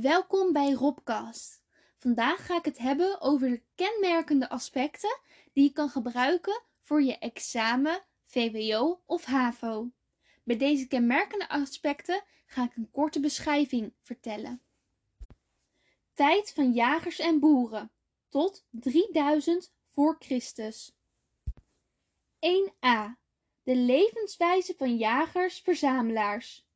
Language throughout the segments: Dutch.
Welkom bij Robcast. Vandaag ga ik het hebben over de kenmerkende aspecten die je kan gebruiken voor je examen, VWO of HAVO. Bij deze kenmerkende aspecten ga ik een korte beschrijving vertellen. Tijd van jagers en boeren tot 3000 voor Christus. 1a. De levenswijze van jagers-verzamelaars.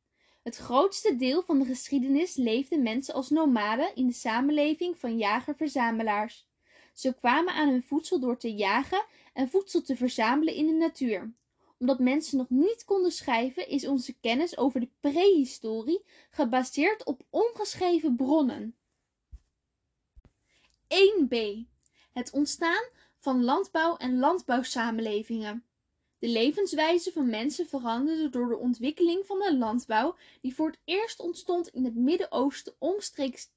Het grootste deel van de geschiedenis leefden mensen als nomaden in de samenleving van jager-verzamelaars. Ze kwamen aan hun voedsel door te jagen en voedsel te verzamelen in de natuur. Omdat mensen nog niet konden schrijven, is onze kennis over de prehistorie gebaseerd op ongeschreven bronnen. 1b. Het ontstaan van landbouw en landbouwsamenlevingen. De levenswijze van mensen veranderde door de ontwikkeling van de landbouw, die voor het eerst ontstond in het Midden-Oosten omstreeks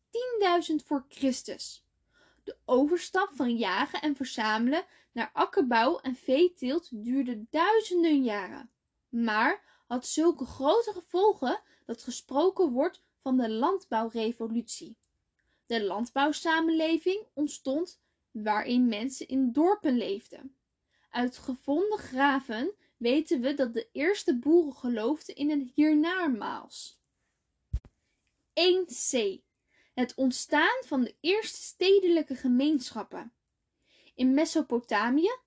10.000 voor Christus. De overstap van jagen en verzamelen naar akkerbouw en veeteelt duurde duizenden jaren, maar had zulke grote gevolgen dat gesproken wordt van de landbouwrevolutie. De landbouwsamenleving ontstond waarin mensen in dorpen leefden. Uit gevonden graven weten we dat de eerste boeren geloofden in een hiernamaals. 1c. Het ontstaan van de eerste stedelijke gemeenschappen. In Mesopotamië,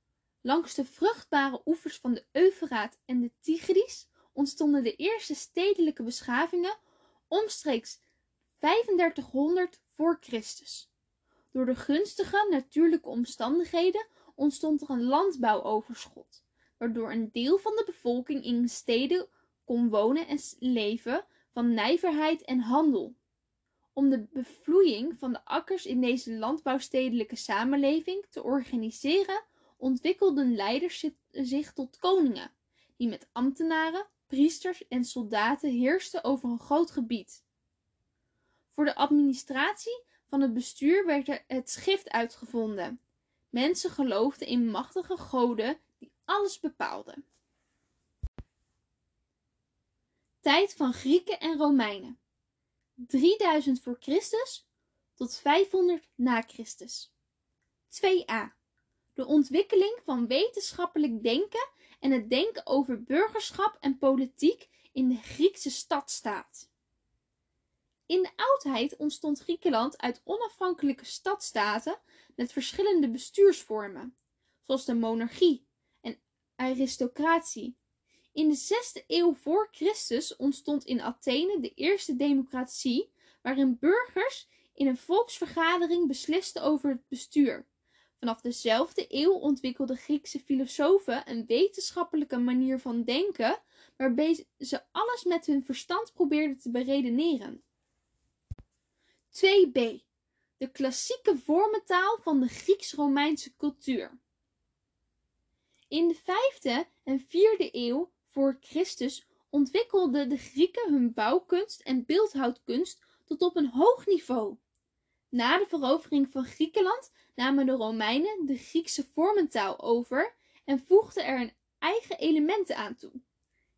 langs de vruchtbare oevers van de Eufraat en de Tigris, ontstonden de eerste stedelijke beschavingen omstreeks 3500 voor Christus. Door de gunstige natuurlijke omstandigheden ontstond er een landbouwoverschot, waardoor een deel van de bevolking in steden kon wonen en leven van nijverheid en handel. Om de bevloeiing van de akkers in deze landbouwstedelijke samenleving te organiseren, ontwikkelden leiders zich tot koningen, die met ambtenaren, priesters en soldaten heersten over een groot gebied. Voor de administratie van het bestuur werd er het schrift uitgevonden. Mensen geloofden in machtige goden die alles bepaalden. Tijd van Grieken en Romeinen. 3000 voor Christus tot 500 na Christus. 2a. De ontwikkeling van wetenschappelijk denken en het denken over burgerschap en politiek in de Griekse stadstaat. In de oudheid ontstond Griekenland uit onafhankelijke stadstaten met verschillende bestuursvormen, zoals de monarchie en aristocratie. In de zesde eeuw voor Christus ontstond in Athene de eerste democratie, waarin burgers in een volksvergadering beslisten over het bestuur. Vanaf dezelfde eeuw ontwikkelden Griekse filosofen een wetenschappelijke manier van denken, waarbij ze alles met hun verstand probeerden te beredeneren. 2b. De klassieke vormentaal van de Grieks-Romeinse cultuur. In de vijfde en vierde eeuw voor Christus ontwikkelden de Grieken hun bouwkunst en beeldhouwkunst tot op een hoog niveau. Na de verovering van Griekenland namen de Romeinen de Griekse vormentaal over en voegden er hun eigen elementen aan toe.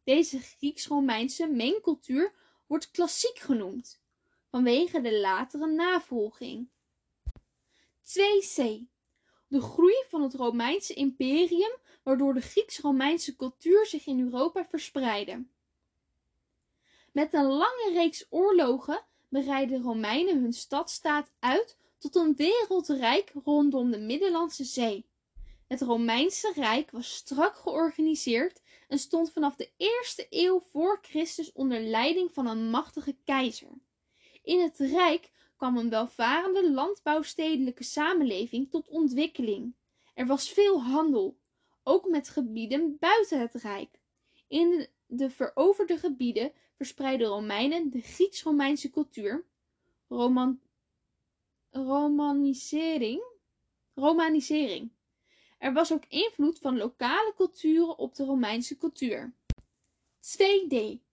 Deze Grieks-Romeinse mengcultuur wordt klassiek genoemd vanwege de latere navolging. 2c. De groei van het Romeinse imperium waardoor de Grieks-Romeinse cultuur zich in Europa verspreidde. Met een lange reeks oorlogen breidden Romeinen hun stadstaat uit tot een wereldrijk rondom de Middellandse Zee. Het Romeinse Rijk was strak georganiseerd en stond vanaf de eerste eeuw voor Christus onder leiding van een machtige keizer. In het Rijk kwam een welvarende landbouwstedelijke samenleving tot ontwikkeling. Er was veel handel, ook met gebieden buiten het Rijk. In de veroverde gebieden verspreidden Romeinen de Grieks-Romeinse cultuur, roman, romanisering, romanisering. Er was ook invloed van lokale culturen op de Romeinse cultuur. 2D.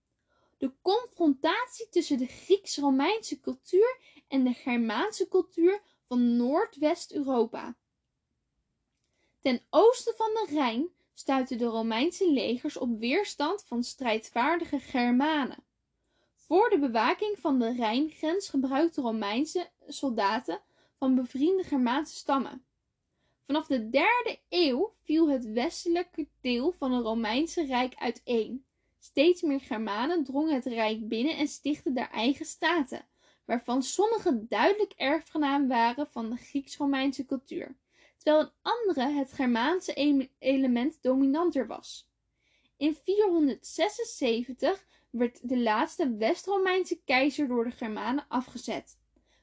De confrontatie tussen de Grieks-Romeinse cultuur en de Germaanse cultuur van Noordwest-Europa. Ten oosten van de Rijn stuitten de Romeinse legers op weerstand van strijdvaardige Germanen. Voor de bewaking van de Rijngrens gebruikten Romeinse soldaten van bevriende Germaanse stammen. Vanaf de derde eeuw viel het westelijke deel van het Romeinse Rijk uiteen. Steeds meer Germanen drongen het Rijk binnen en stichtten daar eigen staten, waarvan sommige duidelijk erfgenaam waren van de Grieks-Romeinse cultuur, terwijl in andere het Germaanse element dominanter was. In 476 werd de laatste West-Romeinse keizer door de Germanen afgezet.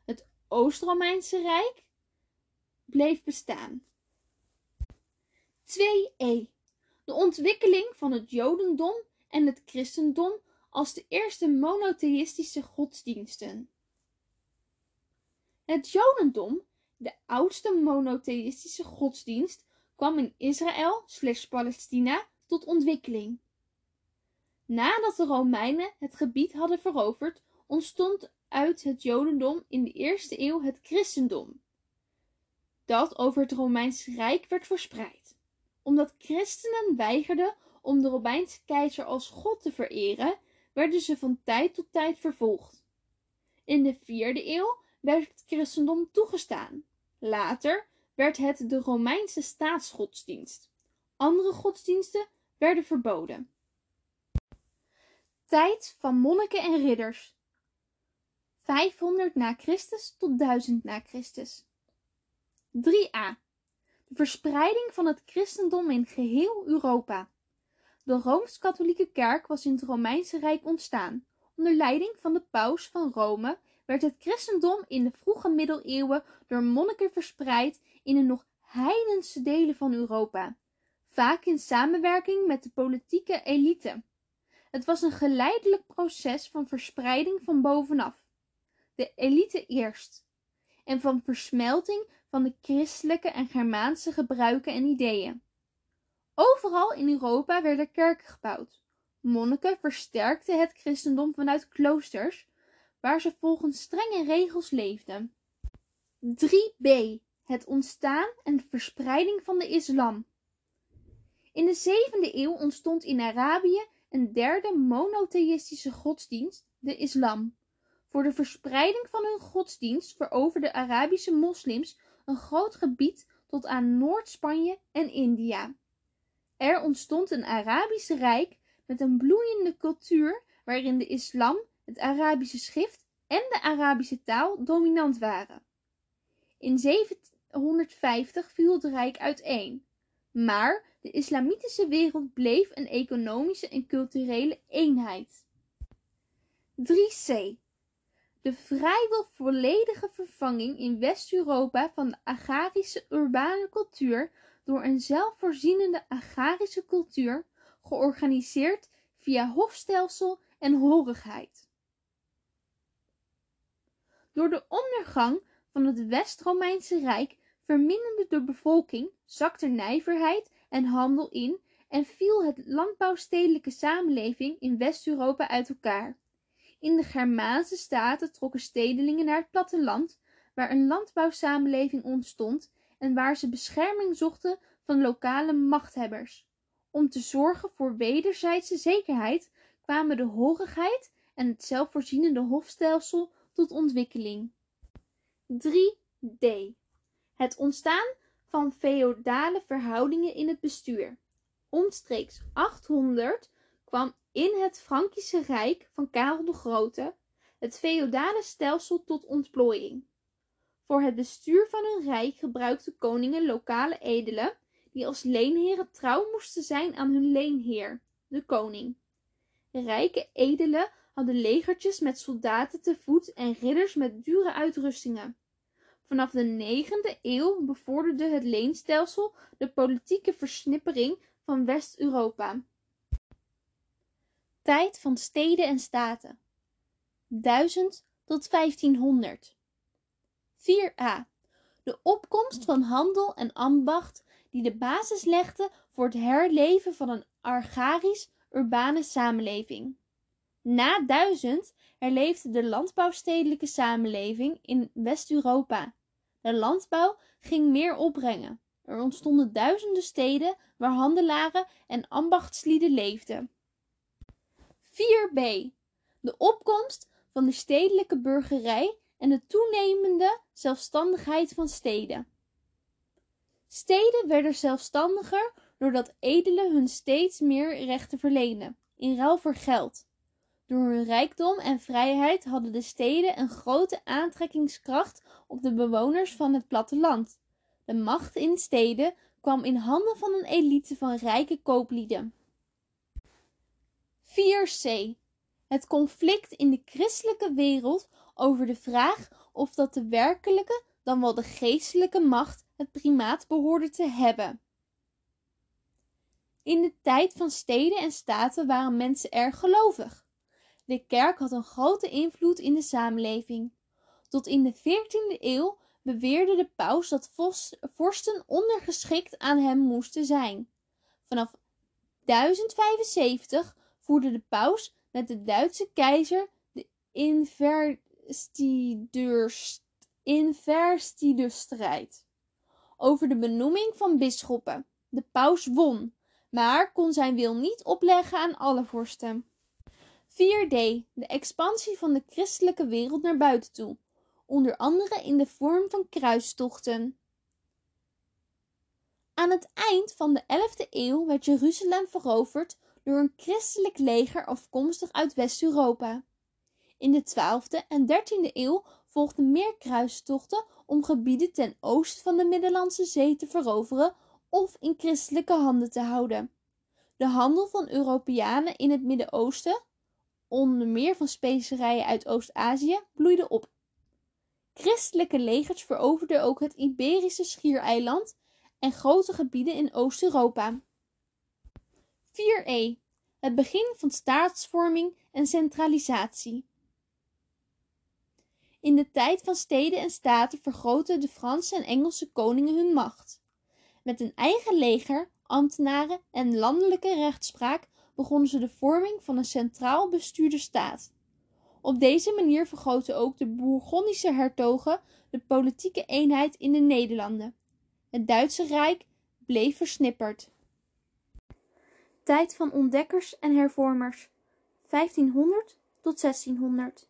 Het Oost-Romeinse Rijk bleef bestaan. 2e. De ontwikkeling van het Jodendom en het Christendom als de eerste monotheïstische godsdiensten. Het Jodendom, de oudste monotheïstische godsdienst, kwam in Israël Palestina tot ontwikkeling. Nadat de Romeinen het gebied hadden veroverd, ontstond uit het Jodendom in de eerste eeuw het Christendom, dat over het Romeinse Rijk werd verspreid. Omdat christenen weigerden om de Romeinse keizer als God te vereren, werden ze van tijd tot tijd vervolgd. In de vierde eeuw werd het christendom toegestaan. Later werd het de Romeinse staatsgodsdienst. Andere godsdiensten werden verboden. Tijd van monniken en ridders 500 na Christus tot 1000 na Christus 3a de verspreiding van het christendom in geheel Europa de Rooms-Katholieke Kerk was in het Romeinse Rijk ontstaan. Onder leiding van de paus van Rome werd het christendom in de vroege middeleeuwen door monniken verspreid in de nog heidense delen van Europa, vaak in samenwerking met de politieke elite. Het was een geleidelijk proces van verspreiding van bovenaf, de elite eerst, en van versmelting van de christelijke en Germaanse gebruiken en ideeën. Overal in Europa werden kerken gebouwd. Monniken versterkten het christendom vanuit kloosters, waar ze volgens strenge regels leefden. 3b. Het ontstaan en verspreiding van de islam. In de zevende eeuw ontstond in Arabië een derde monotheïstische godsdienst, de islam. Voor de verspreiding van hun godsdienst veroverden Arabische moslims een groot gebied tot aan Noord-Spanje en India. Er ontstond een Arabisch rijk met een bloeiende cultuur waarin de islam, het Arabische schrift en de Arabische taal dominant waren. In 750 viel het rijk uiteen, maar de islamitische wereld bleef een economische en culturele eenheid. 3c. De vrijwel volledige vervanging in West-Europa van de agrarische urbane cultuur door een zelfvoorzienende agrarische cultuur, georganiseerd via hofstelsel en horigheid. Door de ondergang van het West-Romeinse Rijk verminderde de bevolking, zakte nijverheid en handel in en viel het landbouwstedelijke samenleving in West-Europa uit elkaar. In de Germaanse staten trokken stedelingen naar het platteland, waar een landbouwsamenleving ontstond en waar ze bescherming zochten van lokale machthebbers. Om te zorgen voor wederzijdse zekerheid kwamen de horigheid en het zelfvoorzienende hofstelsel tot ontwikkeling. 3d. Het ontstaan van feodale verhoudingen in het bestuur. Omstreeks 800 kwam in het Frankische Rijk van Karel de Grote het feodale stelsel tot ontplooiing. Voor het bestuur van hun rijk gebruikten koningen lokale edelen, die als leenheren trouw moesten zijn aan hun leenheer, de koning. Rijke edelen hadden legertjes met soldaten te voet en ridders met dure uitrustingen. Vanaf de negende eeuw bevorderde het leenstelsel de politieke versnippering van West-Europa. Tijd van steden en staten 1000 tot 1500 4a. De opkomst van handel en ambacht die de basis legde voor het herleven van een agrarisch urbane samenleving. Na 1000 herleefde de landbouwstedelijke samenleving in West-Europa. De landbouw ging meer opbrengen. Er ontstonden duizenden steden waar handelaren en ambachtslieden leefden. 4b. de opkomst van de stedelijke burgerij en de toenemende zelfstandigheid van steden. Steden werden zelfstandiger doordat edelen hun steeds meer rechten verleenden, in ruil voor geld. Door hun rijkdom en vrijheid hadden de steden een grote aantrekkingskracht op de bewoners van het platteland. De macht in steden kwam in handen van een elite van rijke kooplieden. 4c. Het conflict in de christelijke wereld over de vraag of dat de werkelijke dan wel de geestelijke macht het primaat behoorde te hebben. In de tijd van steden en staten waren mensen erg gelovig. De kerk had een grote invloed in de samenleving. Tot in de 14e eeuw beweerde de paus dat vorsten ondergeschikt aan hem moesten zijn. Vanaf 1075 voerde de paus met de Duitse keizer de investideurstrijd over de benoeming van bisschoppen. De paus won, maar kon zijn wil niet opleggen aan alle vorsten. 4d. De expansie van de christelijke wereld naar buiten toe, onder andere in de vorm van kruistochten. Aan het eind van de 11e eeuw werd Jeruzalem veroverd door een christelijk leger afkomstig uit West-Europa. In de 12e en 13e eeuw volgden meer kruistochten om gebieden ten oosten van de Middellandse Zee te veroveren of in christelijke handen te houden. De handel van Europeanen in het Midden-Oosten, onder meer van specerijen uit Oost-Azië, bloeide op. Christelijke legers veroverden ook het Iberische schiereiland en grote gebieden in Oost-Europa. 4e. Het begin van staatsvorming en centralisatie. In de tijd van steden en staten vergroten de Franse en Engelse koningen hun macht. Met een eigen leger, ambtenaren en landelijke rechtspraak begonnen ze de vorming van een centraal bestuurde staat. Op deze manier vergroten ook de Bourgondische hertogen de politieke eenheid in de Nederlanden. Het Duitse Rijk bleef versnipperd. Tijd van ontdekkers en hervormers 1500 tot 1600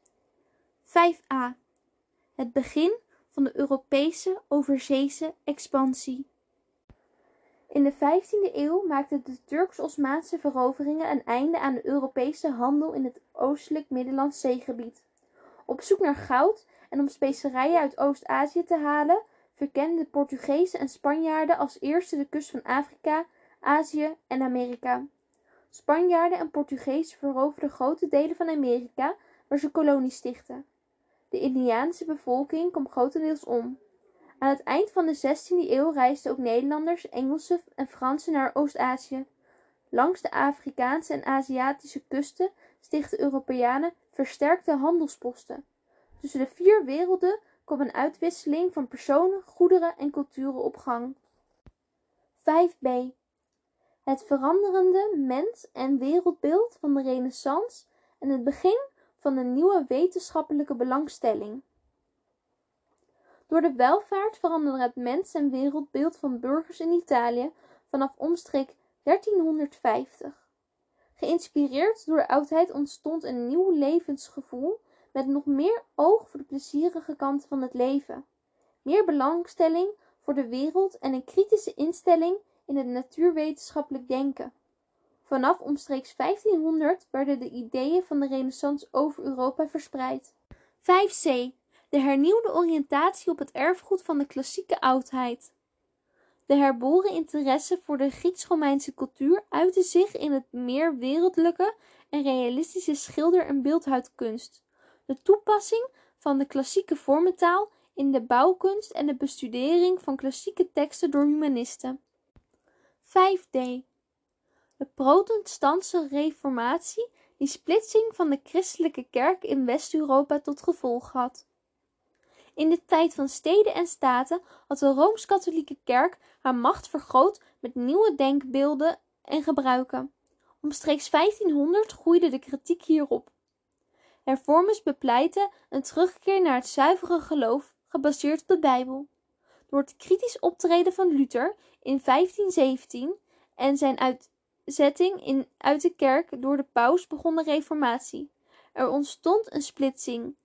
5a. Het begin van de Europese overzeese expansie. In de 15e eeuw maakten de Turks-Osmaanse veroveringen een einde aan de Europese handel in het oostelijk Middellandse zeegebied. Op zoek naar goud en om specerijen uit Oost-Azië te halen, verkenden de Portugezen en Spanjaarden als eerste de kust van Afrika, Azië en Amerika. Spanjaarden en Portugezen veroverden grote delen van Amerika, waar ze kolonies stichtten. De Indiaanse bevolking kwam grotendeels om. Aan het eind van de 16e eeuw reisden ook Nederlanders, Engelsen en Fransen naar Oost-Azië. Langs de Afrikaanse en Aziatische kusten stichtten Europeanen versterkte handelsposten. Tussen de vier werelden kwam een uitwisseling van personen, goederen en culturen op gang. 5b. Het veranderende mens- en wereldbeeld van de Renaissance en het begin van een nieuwe wetenschappelijke belangstelling. Door de welvaart veranderde het mens- en wereldbeeld van burgers in Italië vanaf omstreek 1350. Geïnspireerd door de oudheid ontstond een nieuw levensgevoel met nog meer oog voor de plezierige kanten van het leven, meer belangstelling voor de wereld en een kritische instelling in het natuurwetenschappelijk denken. Vanaf omstreeks 1500 werden de ideeën van de Renaissance over Europa verspreid. 5c. De hernieuwde oriëntatie op het erfgoed van de klassieke oudheid. De herboren interesse voor de Grieks-Romeinse cultuur uitte zich in het meer wereldlijke en realistische schilder- en beeldhouwkunst, de toepassing van de klassieke vormentaal in de bouwkunst en de bestudering van klassieke teksten door humanisten. 5d de protestantse reformatie die splitsing van de christelijke kerk in West-Europa tot gevolg had. In de tijd van steden en staten had de Rooms-Katholieke Kerk haar macht vergroot met nieuwe denkbeelden en gebruiken. Omstreeks 1500 groeide de kritiek hierop. Hervormers bepleiten een terugkeer naar het zuivere geloof, gebaseerd op de Bijbel. Door het kritisch optreden van Luther in 1517 en zijn uit zetting in, uit de kerk door de paus begon de reformatie. Er ontstond een splitsing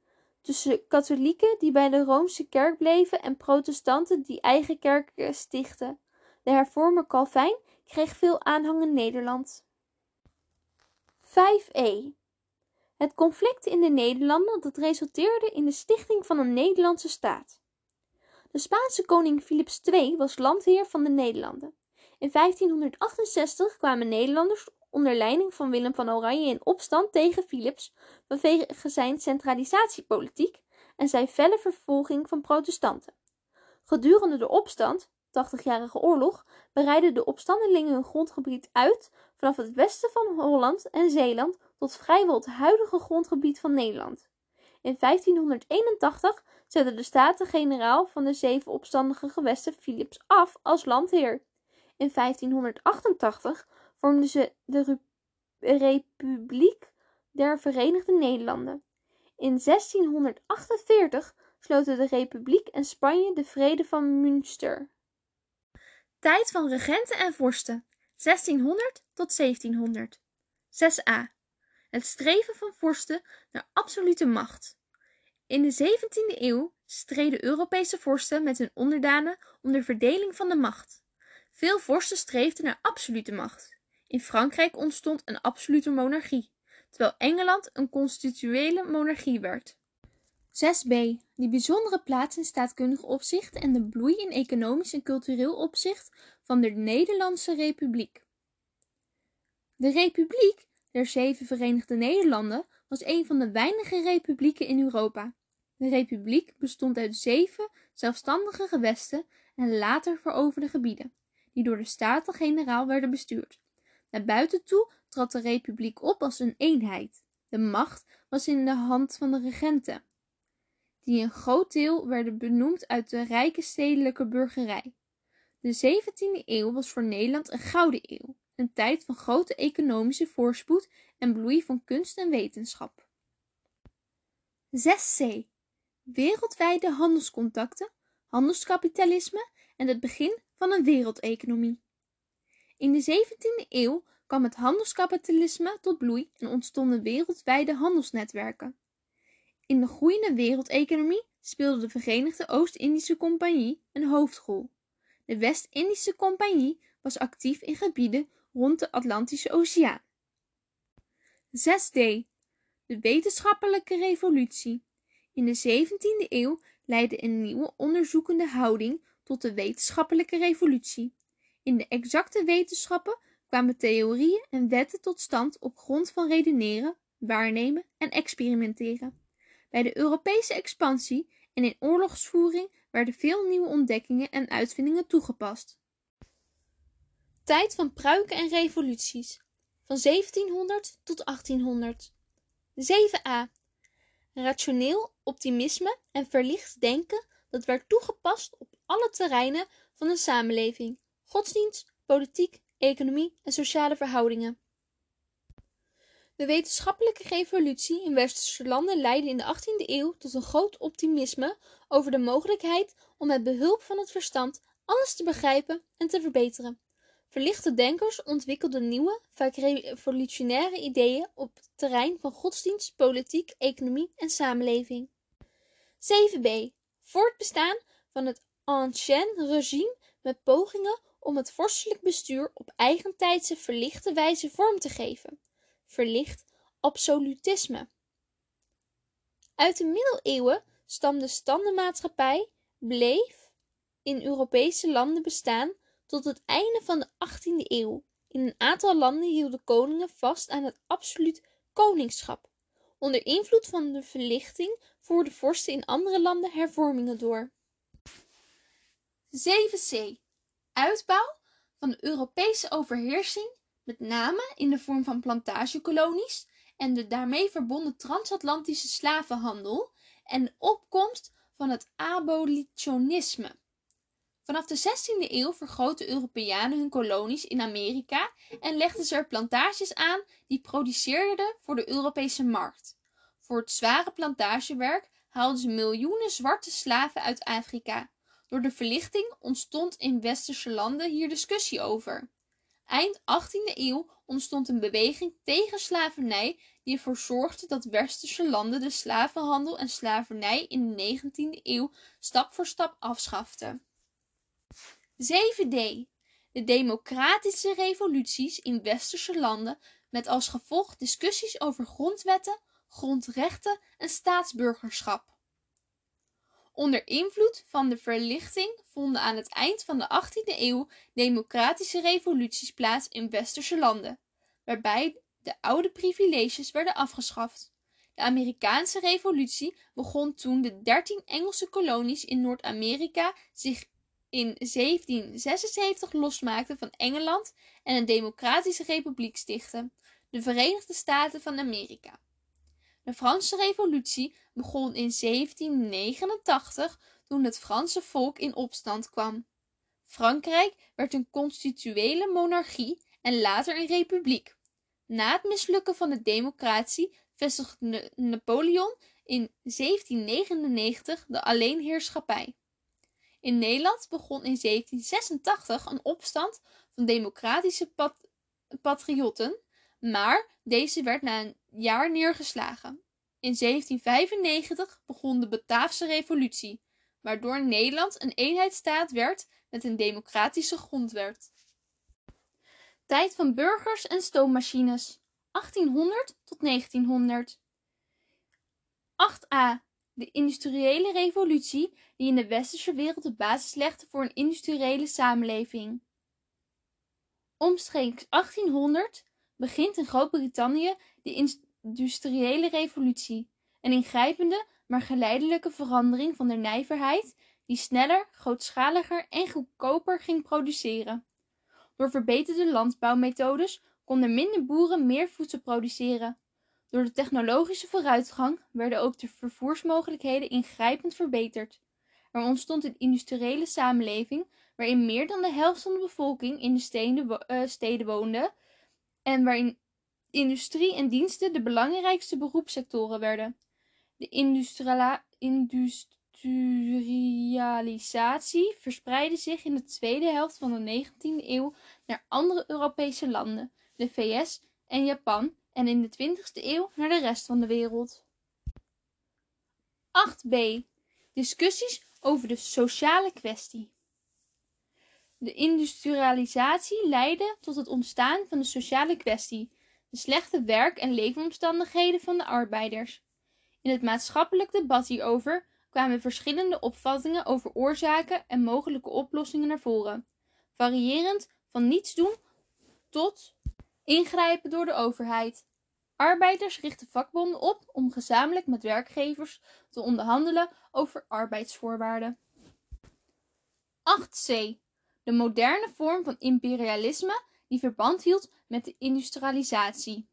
tussen katholieken die bij de Roomse kerk bleven en protestanten die eigen kerken stichtten. De hervormer Calvijn kreeg veel aanhang in Nederland. 5e. Het conflict in de Nederlanden dat resulteerde in de stichting van een Nederlandse staat. De Spaanse koning Philips II was landheer van de Nederlanden. In 1568 kwamen Nederlanders onder leiding van Willem van Oranje in opstand tegen Philips vanwege zijn centralisatiepolitiek en zijn felle vervolging van protestanten. Gedurende de opstand, 80-jarige oorlog, breidden de opstandelingen hun grondgebied uit vanaf het westen van Holland en Zeeland tot vrijwel het huidige grondgebied van Nederland. In 1581 zette de Staten-Generaal van de zeven opstandige gewesten Philips af als landheer. In 1588 vormden ze de Republiek der Verenigde Nederlanden. In 1648 sloten de Republiek en Spanje de Vrede van Münster. Tijd van regenten en vorsten 1600 tot 1700. 6a. Het streven van vorsten naar absolute macht. In de 17e eeuw streden Europese vorsten met hun onderdanen om de verdeling van de macht. Veel vorsten streefden naar absolute macht. In Frankrijk ontstond een absolute monarchie, terwijl Engeland een constitutionele monarchie werd. 6b. Die bijzondere plaats in staatkundig opzicht en de bloei in economisch en cultureel opzicht van de Nederlandse Republiek. De Republiek der Zeven Verenigde Nederlanden was een van de weinige republieken in Europa. De republiek bestond uit zeven zelfstandige gewesten en later veroverde gebieden, die door de Staten-Generaal werden bestuurd. Naar buiten toe trad de republiek op als een eenheid. De macht was in de hand van de regenten, die een groot deel werden benoemd uit de rijke stedelijke burgerij. De 17e eeuw was voor Nederland een gouden eeuw, een tijd van grote economische voorspoed en bloei van kunst en wetenschap. 6c. Wereldwijde handelscontacten, handelskapitalisme en het begin van een wereldeconomie. In de 17e eeuw kwam het handelskapitalisme tot bloei en ontstonden wereldwijde handelsnetwerken. In de groeiende wereldeconomie speelde de Verenigde Oost-Indische Compagnie een hoofdrol. De West-Indische Compagnie was actief in gebieden rond de Atlantische Oceaan. 6d. De wetenschappelijke revolutie. In de 17e eeuw leidde een nieuwe onderzoekende houding tot de wetenschappelijke revolutie. In de exacte wetenschappen kwamen theorieën en wetten tot stand op grond van redeneren, waarnemen en experimenteren. Bij de Europese expansie en in oorlogsvoering werden veel nieuwe ontdekkingen en uitvindingen toegepast. Tijd van pruiken en revoluties van 1700 tot 1800. 7a. Rationeel optimisme en verlicht denken dat werd toegepast op alle terreinen van een samenleving: godsdienst, politiek, economie en sociale verhoudingen. De wetenschappelijke revolutie in westerse landen leidde in de 18e eeuw tot een groot optimisme over de mogelijkheid om met behulp van het verstand alles te begrijpen en te verbeteren. Verlichte denkers ontwikkelden nieuwe, vaak revolutionaire ideeën op het terrein van godsdienst, politiek, economie en samenleving. 7b. Voortbestaan van het ancien regime met pogingen om het vorstelijk bestuur op eigentijdse verlichte wijze vorm te geven. Verlicht absolutisme. Uit de middeleeuwen stamde standenmaatschappij, bleef in Europese landen bestaan tot het einde van de 18e eeuw. In een aantal landen hielden koningen vast aan het absoluut koningschap. Onder invloed van de verlichting voerden vorsten in andere landen hervormingen door. 7c. Uitbouw van de Europese overheersing, met name in de vorm van plantagekolonies en de daarmee verbonden transatlantische slavenhandel en de opkomst van het abolitionisme. Vanaf de 16e eeuw vergroten Europeanen hun kolonies in Amerika en legden ze er plantages aan die produceerden voor de Europese markt. Voor het zware plantagewerk haalden ze miljoenen zwarte slaven uit Afrika. Door de verlichting ontstond in westerse landen hier discussie over. Eind 18e eeuw ontstond een beweging tegen slavernij die ervoor zorgde dat westerse landen de slavenhandel en slavernij in de 19e eeuw stap voor stap afschaften. 7d. De democratische revoluties in westerse landen met als gevolg discussies over grondwetten, grondrechten en staatsburgerschap. Onder invloed van de verlichting vonden aan het eind van de 18e eeuw democratische revoluties plaats in westerse landen, waarbij de oude privileges werden afgeschaft. De Amerikaanse revolutie begon toen de dertien Engelse kolonies in Noord-Amerika zich in 1776 losmaakten van Engeland en een democratische republiek stichtten, de Verenigde Staten van Amerika. De Franse Revolutie begon in 1789 toen het Franse volk in opstand kwam. Frankrijk werd een constitutionele monarchie en later een republiek. Na het mislukken van de democratie vestigde Napoleon in 1799 de alleenheerschappij. In Nederland begon in 1786 een opstand van democratische patriotten, maar deze werd na een jaar neergeslagen. In 1795 begon de Bataafse revolutie, waardoor Nederland een eenheidsstaat werd met een democratische grondwet. Tijd van burgers en stoommachines 1800 tot 1900 8a. De industriële revolutie die in de westerse wereld de basis legde voor een industriële samenleving. Omstreeks 1800 begint in Groot-Brittannië de industriële revolutie, een ingrijpende maar geleidelijke verandering van de nijverheid die sneller, grootschaliger en goedkoper ging produceren. Door verbeterde landbouwmethodes konden minder boeren meer voedsel produceren. Door de technologische vooruitgang werden ook de vervoersmogelijkheden ingrijpend verbeterd. Er ontstond een industriële samenleving waarin meer dan de helft van de bevolking in de steden, steden woonde en waarin industrie en diensten de belangrijkste beroepssectoren werden. De industrialisatie verspreidde zich in de tweede helft van de 19e eeuw naar andere Europese landen, de VS en Japan, en in de 20e eeuw naar de rest van de wereld. 8b. Discussies over de sociale kwestie. De industrialisatie leidde tot het ontstaan van de sociale kwestie, de slechte werk- en leefomstandigheden van de arbeiders. In het maatschappelijk debat hierover kwamen verschillende opvattingen over oorzaken en mogelijke oplossingen naar voren, variërend van niets doen tot ingrijpen door de overheid. Arbeiders richten vakbonden op om gezamenlijk met werkgevers te onderhandelen over arbeidsvoorwaarden. 8c. De moderne vorm van imperialisme die verband hield met de industrialisatie.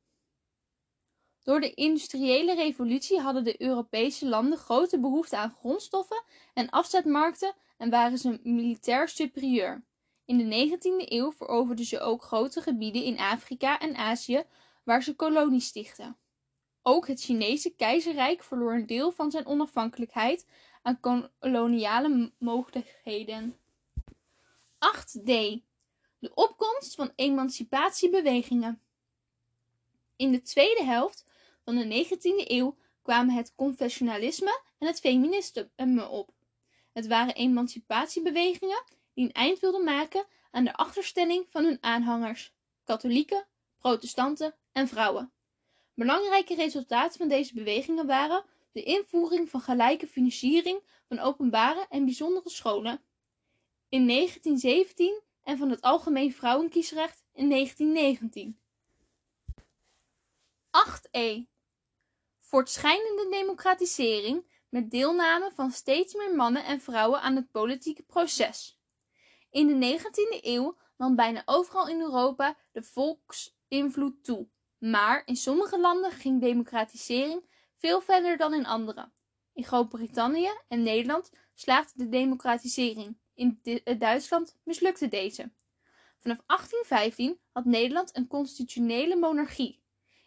Door de industriële revolutie hadden de Europese landen grote behoefte aan grondstoffen en afzetmarkten en waren ze militair superieur. In de 19e eeuw veroverden ze ook grote gebieden in Afrika en Azië waar ze kolonies stichtten. Ook het Chinese keizerrijk verloor een deel van zijn onafhankelijkheid aan koloniale mogelijkheden. 8d. De opkomst van emancipatiebewegingen. In de tweede helft van de 19e eeuw kwamen het confessionalisme en het feminisme op. Het waren emancipatiebewegingen die een eind wilden maken aan de achterstelling van hun aanhangers, katholieken, protestanten en vrouwen. Belangrijke resultaten van deze bewegingen waren de invoering van gelijke financiering van openbare en bijzondere scholen in 1917 en van het algemeen vrouwenkiesrecht in 1919. 8e. Voortschrijdende democratisering met deelname van steeds meer mannen en vrouwen aan het politieke proces. In de 19e eeuw nam bijna overal in Europa de volksinvloed toe, maar in sommige landen ging democratisering veel verder dan in andere. In Groot-Brittannië en Nederland slaagde de democratisering. In Duitsland mislukte deze. Vanaf 1815 had Nederland een constitutionele monarchie.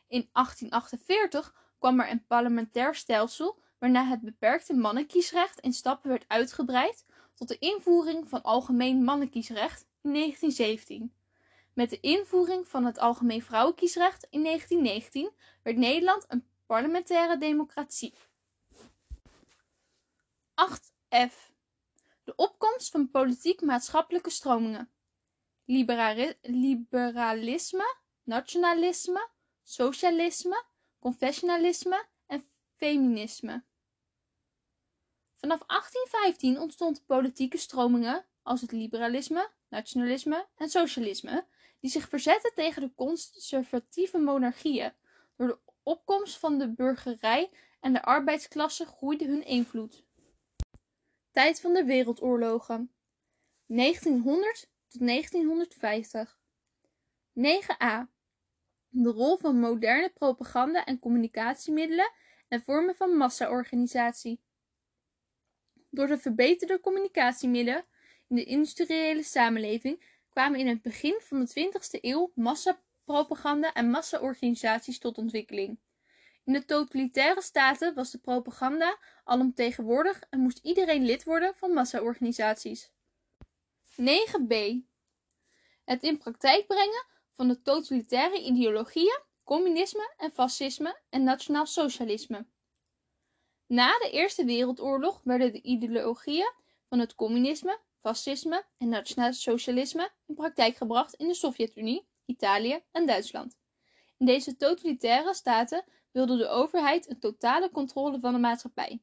In 1848 kwam er een parlementair stelsel waarna het beperkte mannenkiesrecht in stappen werd uitgebreid tot de invoering van algemeen mannenkiesrecht in 1917. Met de invoering van het algemeen vrouwenkiesrecht in 1919 werd Nederland een parlementaire democratie. 8f. De opkomst van politiek-maatschappelijke stromingen. liberalisme, nationalisme, socialisme, confessionalisme en feminisme. Vanaf 1815 ontstonden politieke stromingen als het liberalisme, nationalisme en socialisme, die zich verzetten tegen de conservatieve monarchieën. Door de opkomst van de burgerij en de arbeidsklasse groeide hun invloed. Tijd van de wereldoorlogen 1900 tot 1950 9a De rol van moderne propaganda en communicatiemiddelen en vormen van massaorganisatie. Door de verbeterde communicatiemiddelen in de industriële samenleving kwamen in het begin van de 20e eeuw massapropaganda en massaorganisaties tot ontwikkeling. In de totalitaire staten was de propaganda alomtegenwoordig en moest iedereen lid worden van massaorganisaties. 9b. Het in praktijk brengen van de totalitaire ideologieën, communisme en fascisme en nationaal socialisme. Na de Eerste Wereldoorlog werden de ideologieën van het communisme, fascisme en nationaal socialisme in praktijk gebracht in de Sovjet-Unie, Italië en Duitsland. In deze totalitaire staten wilde de overheid een totale controle van de maatschappij,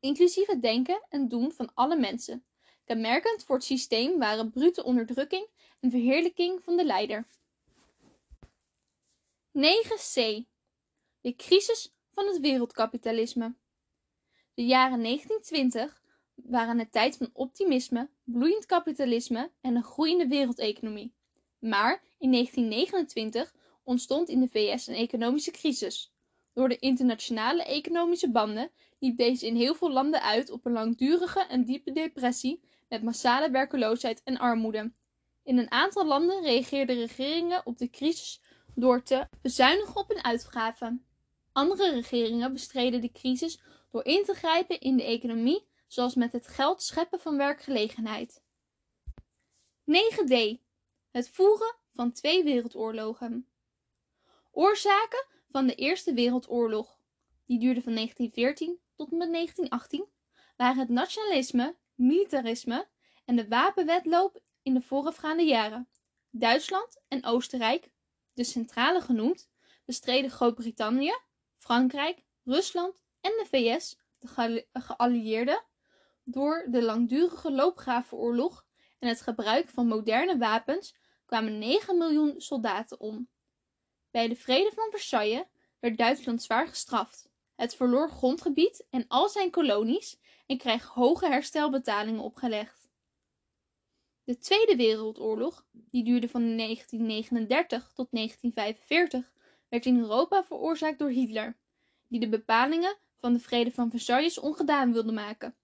inclusief het denken en doen van alle mensen. Kenmerkend voor het systeem waren brute onderdrukking en verheerlijking van de leider. 9c. De crisis van het wereldkapitalisme. De jaren 1920 waren een tijd van optimisme, bloeiend kapitalisme en een groeiende wereldeconomie. Maar in 1929 ontstond in de VS een economische crisis. Door de internationale economische banden liep deze in heel veel landen uit op een langdurige en diepe depressie met massale werkeloosheid en armoede. In een aantal landen reageerden regeringen op de crisis door te bezuinigen op hun uitgaven. Andere regeringen bestreden de crisis door in te grijpen in de economie, zoals met het geld scheppen van werkgelegenheid. 9d. Het voeren van twee wereldoorlogen. Oorzaken van de Eerste Wereldoorlog, die duurde van 1914 tot met 1918, waren het nationalisme, militarisme en de wapenwetloop in de voorafgaande jaren. Duitsland en Oostenrijk, de centrale genoemd, bestreden Groot-Brittannië, Frankrijk, Rusland en de VS, de geallieerden, door de langdurige loopgravenoorlog en het gebruik van moderne wapens kwamen 9 miljoen soldaten om. Bij de Vrede van Versailles werd Duitsland zwaar gestraft. Het verloor grondgebied en al zijn kolonies en kreeg hoge herstelbetalingen opgelegd. De Tweede Wereldoorlog, die duurde van 1939 tot 1945, werd in Europa veroorzaakt door Hitler, die de bepalingen van de Vrede van Versailles ongedaan wilde maken.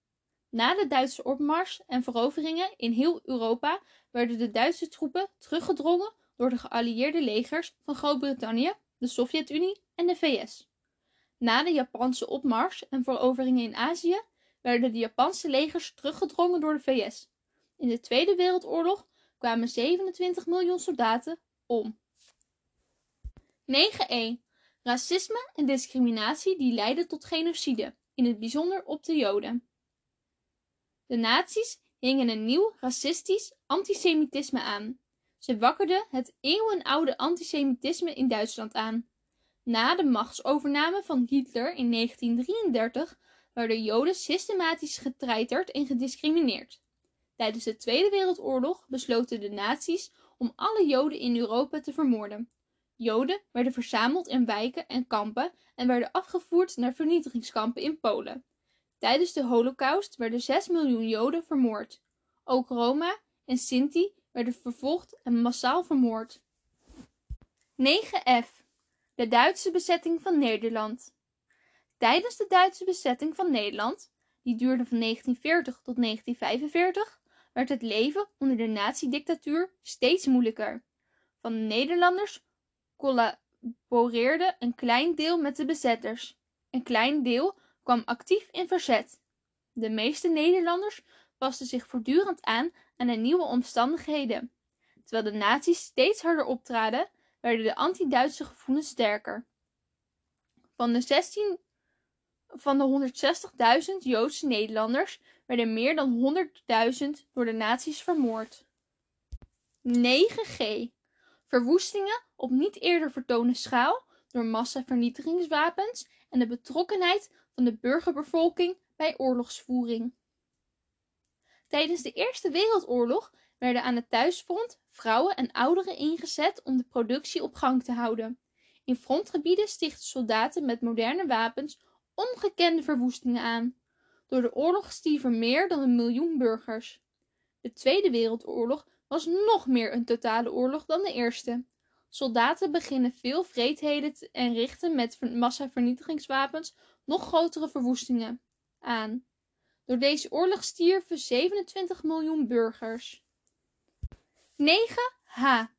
Na de Duitse opmars en veroveringen in heel Europa werden de Duitse troepen teruggedrongen door de geallieerde legers van Groot-Brittannië, de Sovjet-Unie en de VS. Na de Japanse opmars en veroveringen in Azië werden de Japanse legers teruggedrongen door de VS. In de Tweede Wereldoorlog kwamen 27 miljoen soldaten om. 9e. Racisme en discriminatie die leidden tot genocide, in het bijzonder op de Joden. De nazi's hingen een nieuw racistisch antisemitisme aan. Ze wakkerden het eeuwenoude antisemitisme in Duitsland aan. Na de machtsovername van Hitler in 1933 werden Joden systematisch getreiterd en gediscrimineerd. Tijdens de Tweede Wereldoorlog besloten de nazi's om alle Joden in Europa te vermoorden. Joden werden verzameld in wijken en kampen en werden afgevoerd naar vernietigingskampen in Polen. Tijdens de Holocaust werden 6 miljoen Joden vermoord. Ook Roma en Sinti werden vervolgd en massaal vermoord. 9f. De Duitse bezetting van Nederland. Tijdens de Duitse bezetting van Nederland, die duurde van 1940 tot 1945, werd het leven onder de nazi-dictatuur steeds moeilijker. Van de Nederlanders collaboreerde een klein deel met de bezetters. Een klein deel kwam actief in verzet. De meeste Nederlanders pasten zich voortdurend aan aan de nieuwe omstandigheden. Terwijl de nazi's steeds harder optraden, werden de anti-Duitse gevoelens sterker. Van de, 16, van de 160.000 Joodse Nederlanders werden meer dan 100.000 door de nazi's vermoord. 9g. Verwoestingen op niet eerder vertonen schaal door massavernietigingswapens en de betrokkenheid van de burgerbevolking bij oorlogsvoering. Tijdens de Eerste Wereldoorlog werden aan het thuisfront vrouwen en ouderen ingezet om de productie op gang te houden. In frontgebieden stichten soldaten met moderne wapens ongekende verwoestingen aan. Door de oorlog stierven meer dan een miljoen burgers. De Tweede Wereldoorlog was nog meer een totale oorlog dan de Eerste. Soldaten beginnen veel vreedheden en richten met massavernietigingswapens nog grotere verwoestingen aan. Door deze oorlog stierven 27 miljoen burgers. 9h.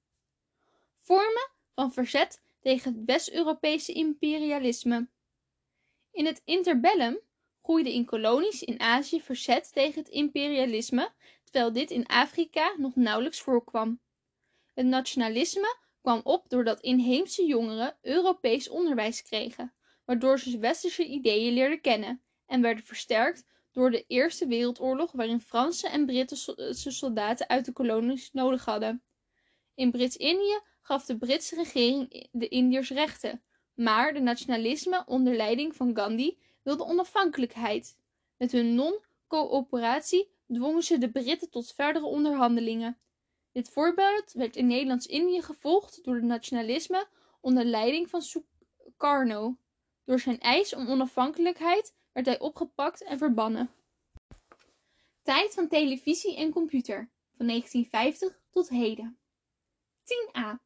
Vormen van verzet tegen het West-Europese imperialisme. In het interbellum groeide in kolonies in Azië verzet tegen het imperialisme, terwijl dit in Afrika nog nauwelijks voorkwam. Het nationalisme kwam op doordat inheemse jongeren Europees onderwijs kregen, waardoor ze westerse ideeën leerden kennen, en werden versterkt door de Eerste Wereldoorlog waarin Franse en Britse soldaten uit de kolonies nodig hadden. In Brits-Indië gaf de Britse regering de Indiërs rechten, maar de nationalisme onder leiding van Gandhi wilde onafhankelijkheid. Met hun non-coöperatie dwongen ze de Britten tot verdere onderhandelingen. Dit voorbeeld werd in Nederlands-Indië gevolgd door het nationalisme onder leiding van Sukarno. Door zijn eis om onafhankelijkheid werd hij opgepakt en verbannen. Tijd van televisie en computer van 1950 tot heden. 10a.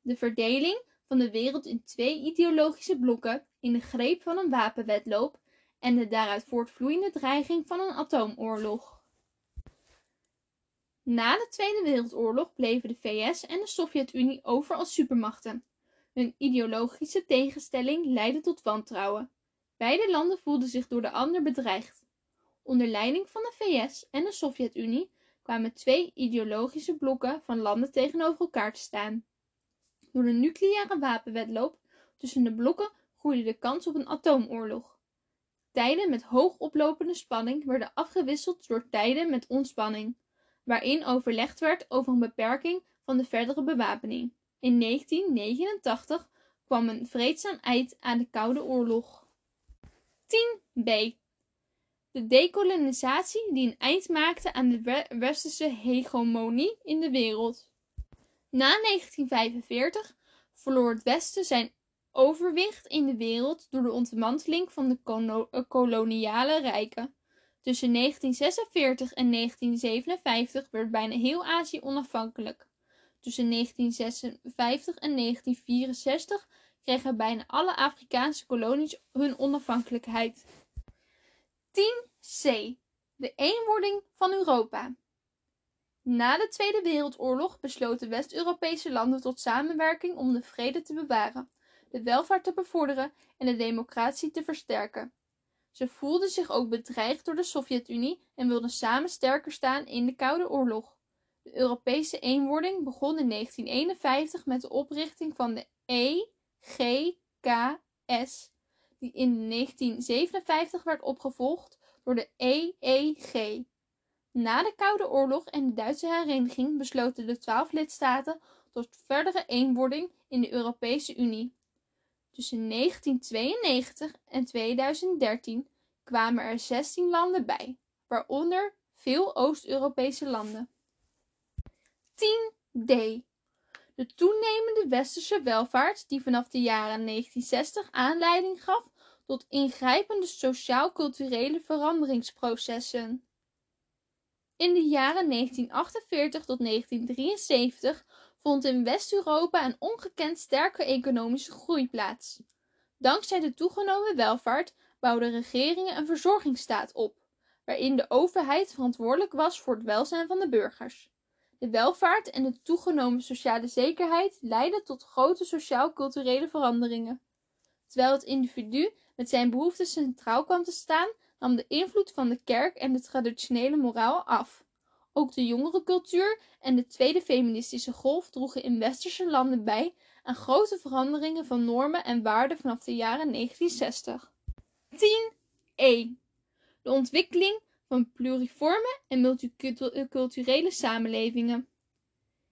De verdeling van de wereld in twee ideologische blokken in de greep van een wapenwedloop en de daaruit voortvloeiende dreiging van een atoomoorlog. Na de Tweede Wereldoorlog bleven de VS en de Sovjet-Unie over als supermachten. Hun ideologische tegenstelling leidde tot wantrouwen. Beide landen voelden zich door de ander bedreigd. Onder leiding van de VS en de Sovjet-Unie kwamen twee ideologische blokken van landen tegenover elkaar te staan. Door de nucleaire wapenwedloop tussen de blokken groeide de kans op een atoomoorlog. Tijden met hoog oplopende spanning werden afgewisseld door tijden met ontspanning, waarin overlegd werd over een beperking van de verdere bewapening. In 1989 kwam een vreedzaam eind aan de Koude Oorlog. 10b. De dekolonisatie die een eind maakte aan de westerse hegemonie in de wereld. Na 1945 verloor het Westen zijn overwicht in de wereld door de ontmanteling van de eh, koloniale rijken. Tussen 1946 en 1957 werd bijna heel Azië onafhankelijk. Tussen 1956 en 1964 kregen bijna alle Afrikaanse kolonies hun onafhankelijkheid. 10c. De eenwording van Europa. Na de Tweede Wereldoorlog besloten West-Europese landen tot samenwerking om de vrede te bewaren, de welvaart te bevorderen en de democratie te versterken. Ze voelden zich ook bedreigd door de Sovjet-Unie en wilden samen sterker staan in de Koude Oorlog. De Europese eenwording begon in 1951 met de oprichting van de EGKS, die in 1957 werd opgevolgd door de EEG. Na de Koude Oorlog en de Duitse hereniging besloten de twaalf lidstaten tot verdere eenwording in de Europese Unie. Tussen 1992 en 2013 kwamen er 16 landen bij, waaronder veel Oost-Europese landen. 10d. De toenemende westerse welvaart die vanaf de jaren 1960 aanleiding gaf tot ingrijpende sociaal-culturele veranderingsprocessen. In de jaren 1948 tot 1973 vond in West-Europa een ongekend sterke economische groei plaats. Dankzij de toegenomen welvaart bouwden regeringen een verzorgingsstaat op, waarin de overheid verantwoordelijk was voor het welzijn van de burgers. De welvaart en de toegenomen sociale zekerheid leidden tot grote sociaal-culturele veranderingen. Terwijl het individu met zijn behoeften centraal kwam te staan, nam de invloed van de kerk en de traditionele moraal af. Ook de jongere cultuur en de tweede feministische golf droegen in westerse landen bij aan grote veranderingen van normen en waarden vanaf de jaren 1960. 10e. De ontwikkeling van pluriforme en multiculturele samenlevingen.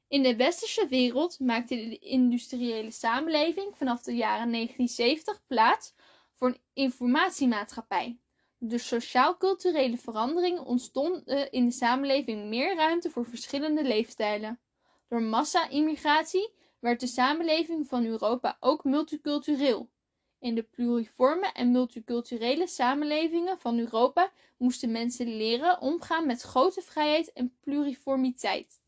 In de westerse wereld maakte de industriële samenleving vanaf de jaren 1970 plaats voor een informatiemaatschappij. De sociaal-culturele veranderingen ontstonden in de samenleving meer ruimte voor verschillende leefstijlen. Door massa-immigratie werd de samenleving van Europa ook multicultureel. In de pluriforme en multiculturele samenlevingen van Europa moesten mensen leren omgaan met grote vrijheid en pluriformiteit.